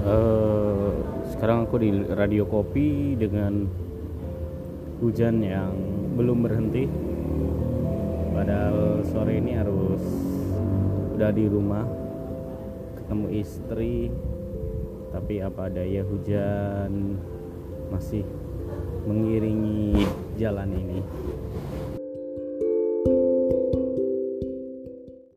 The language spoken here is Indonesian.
Eh, sekarang aku di radio kopi dengan hujan yang belum berhenti. Padahal sore ini harus udah di rumah ketemu istri, tapi apa daya hujan masih mengiringi jalan ini.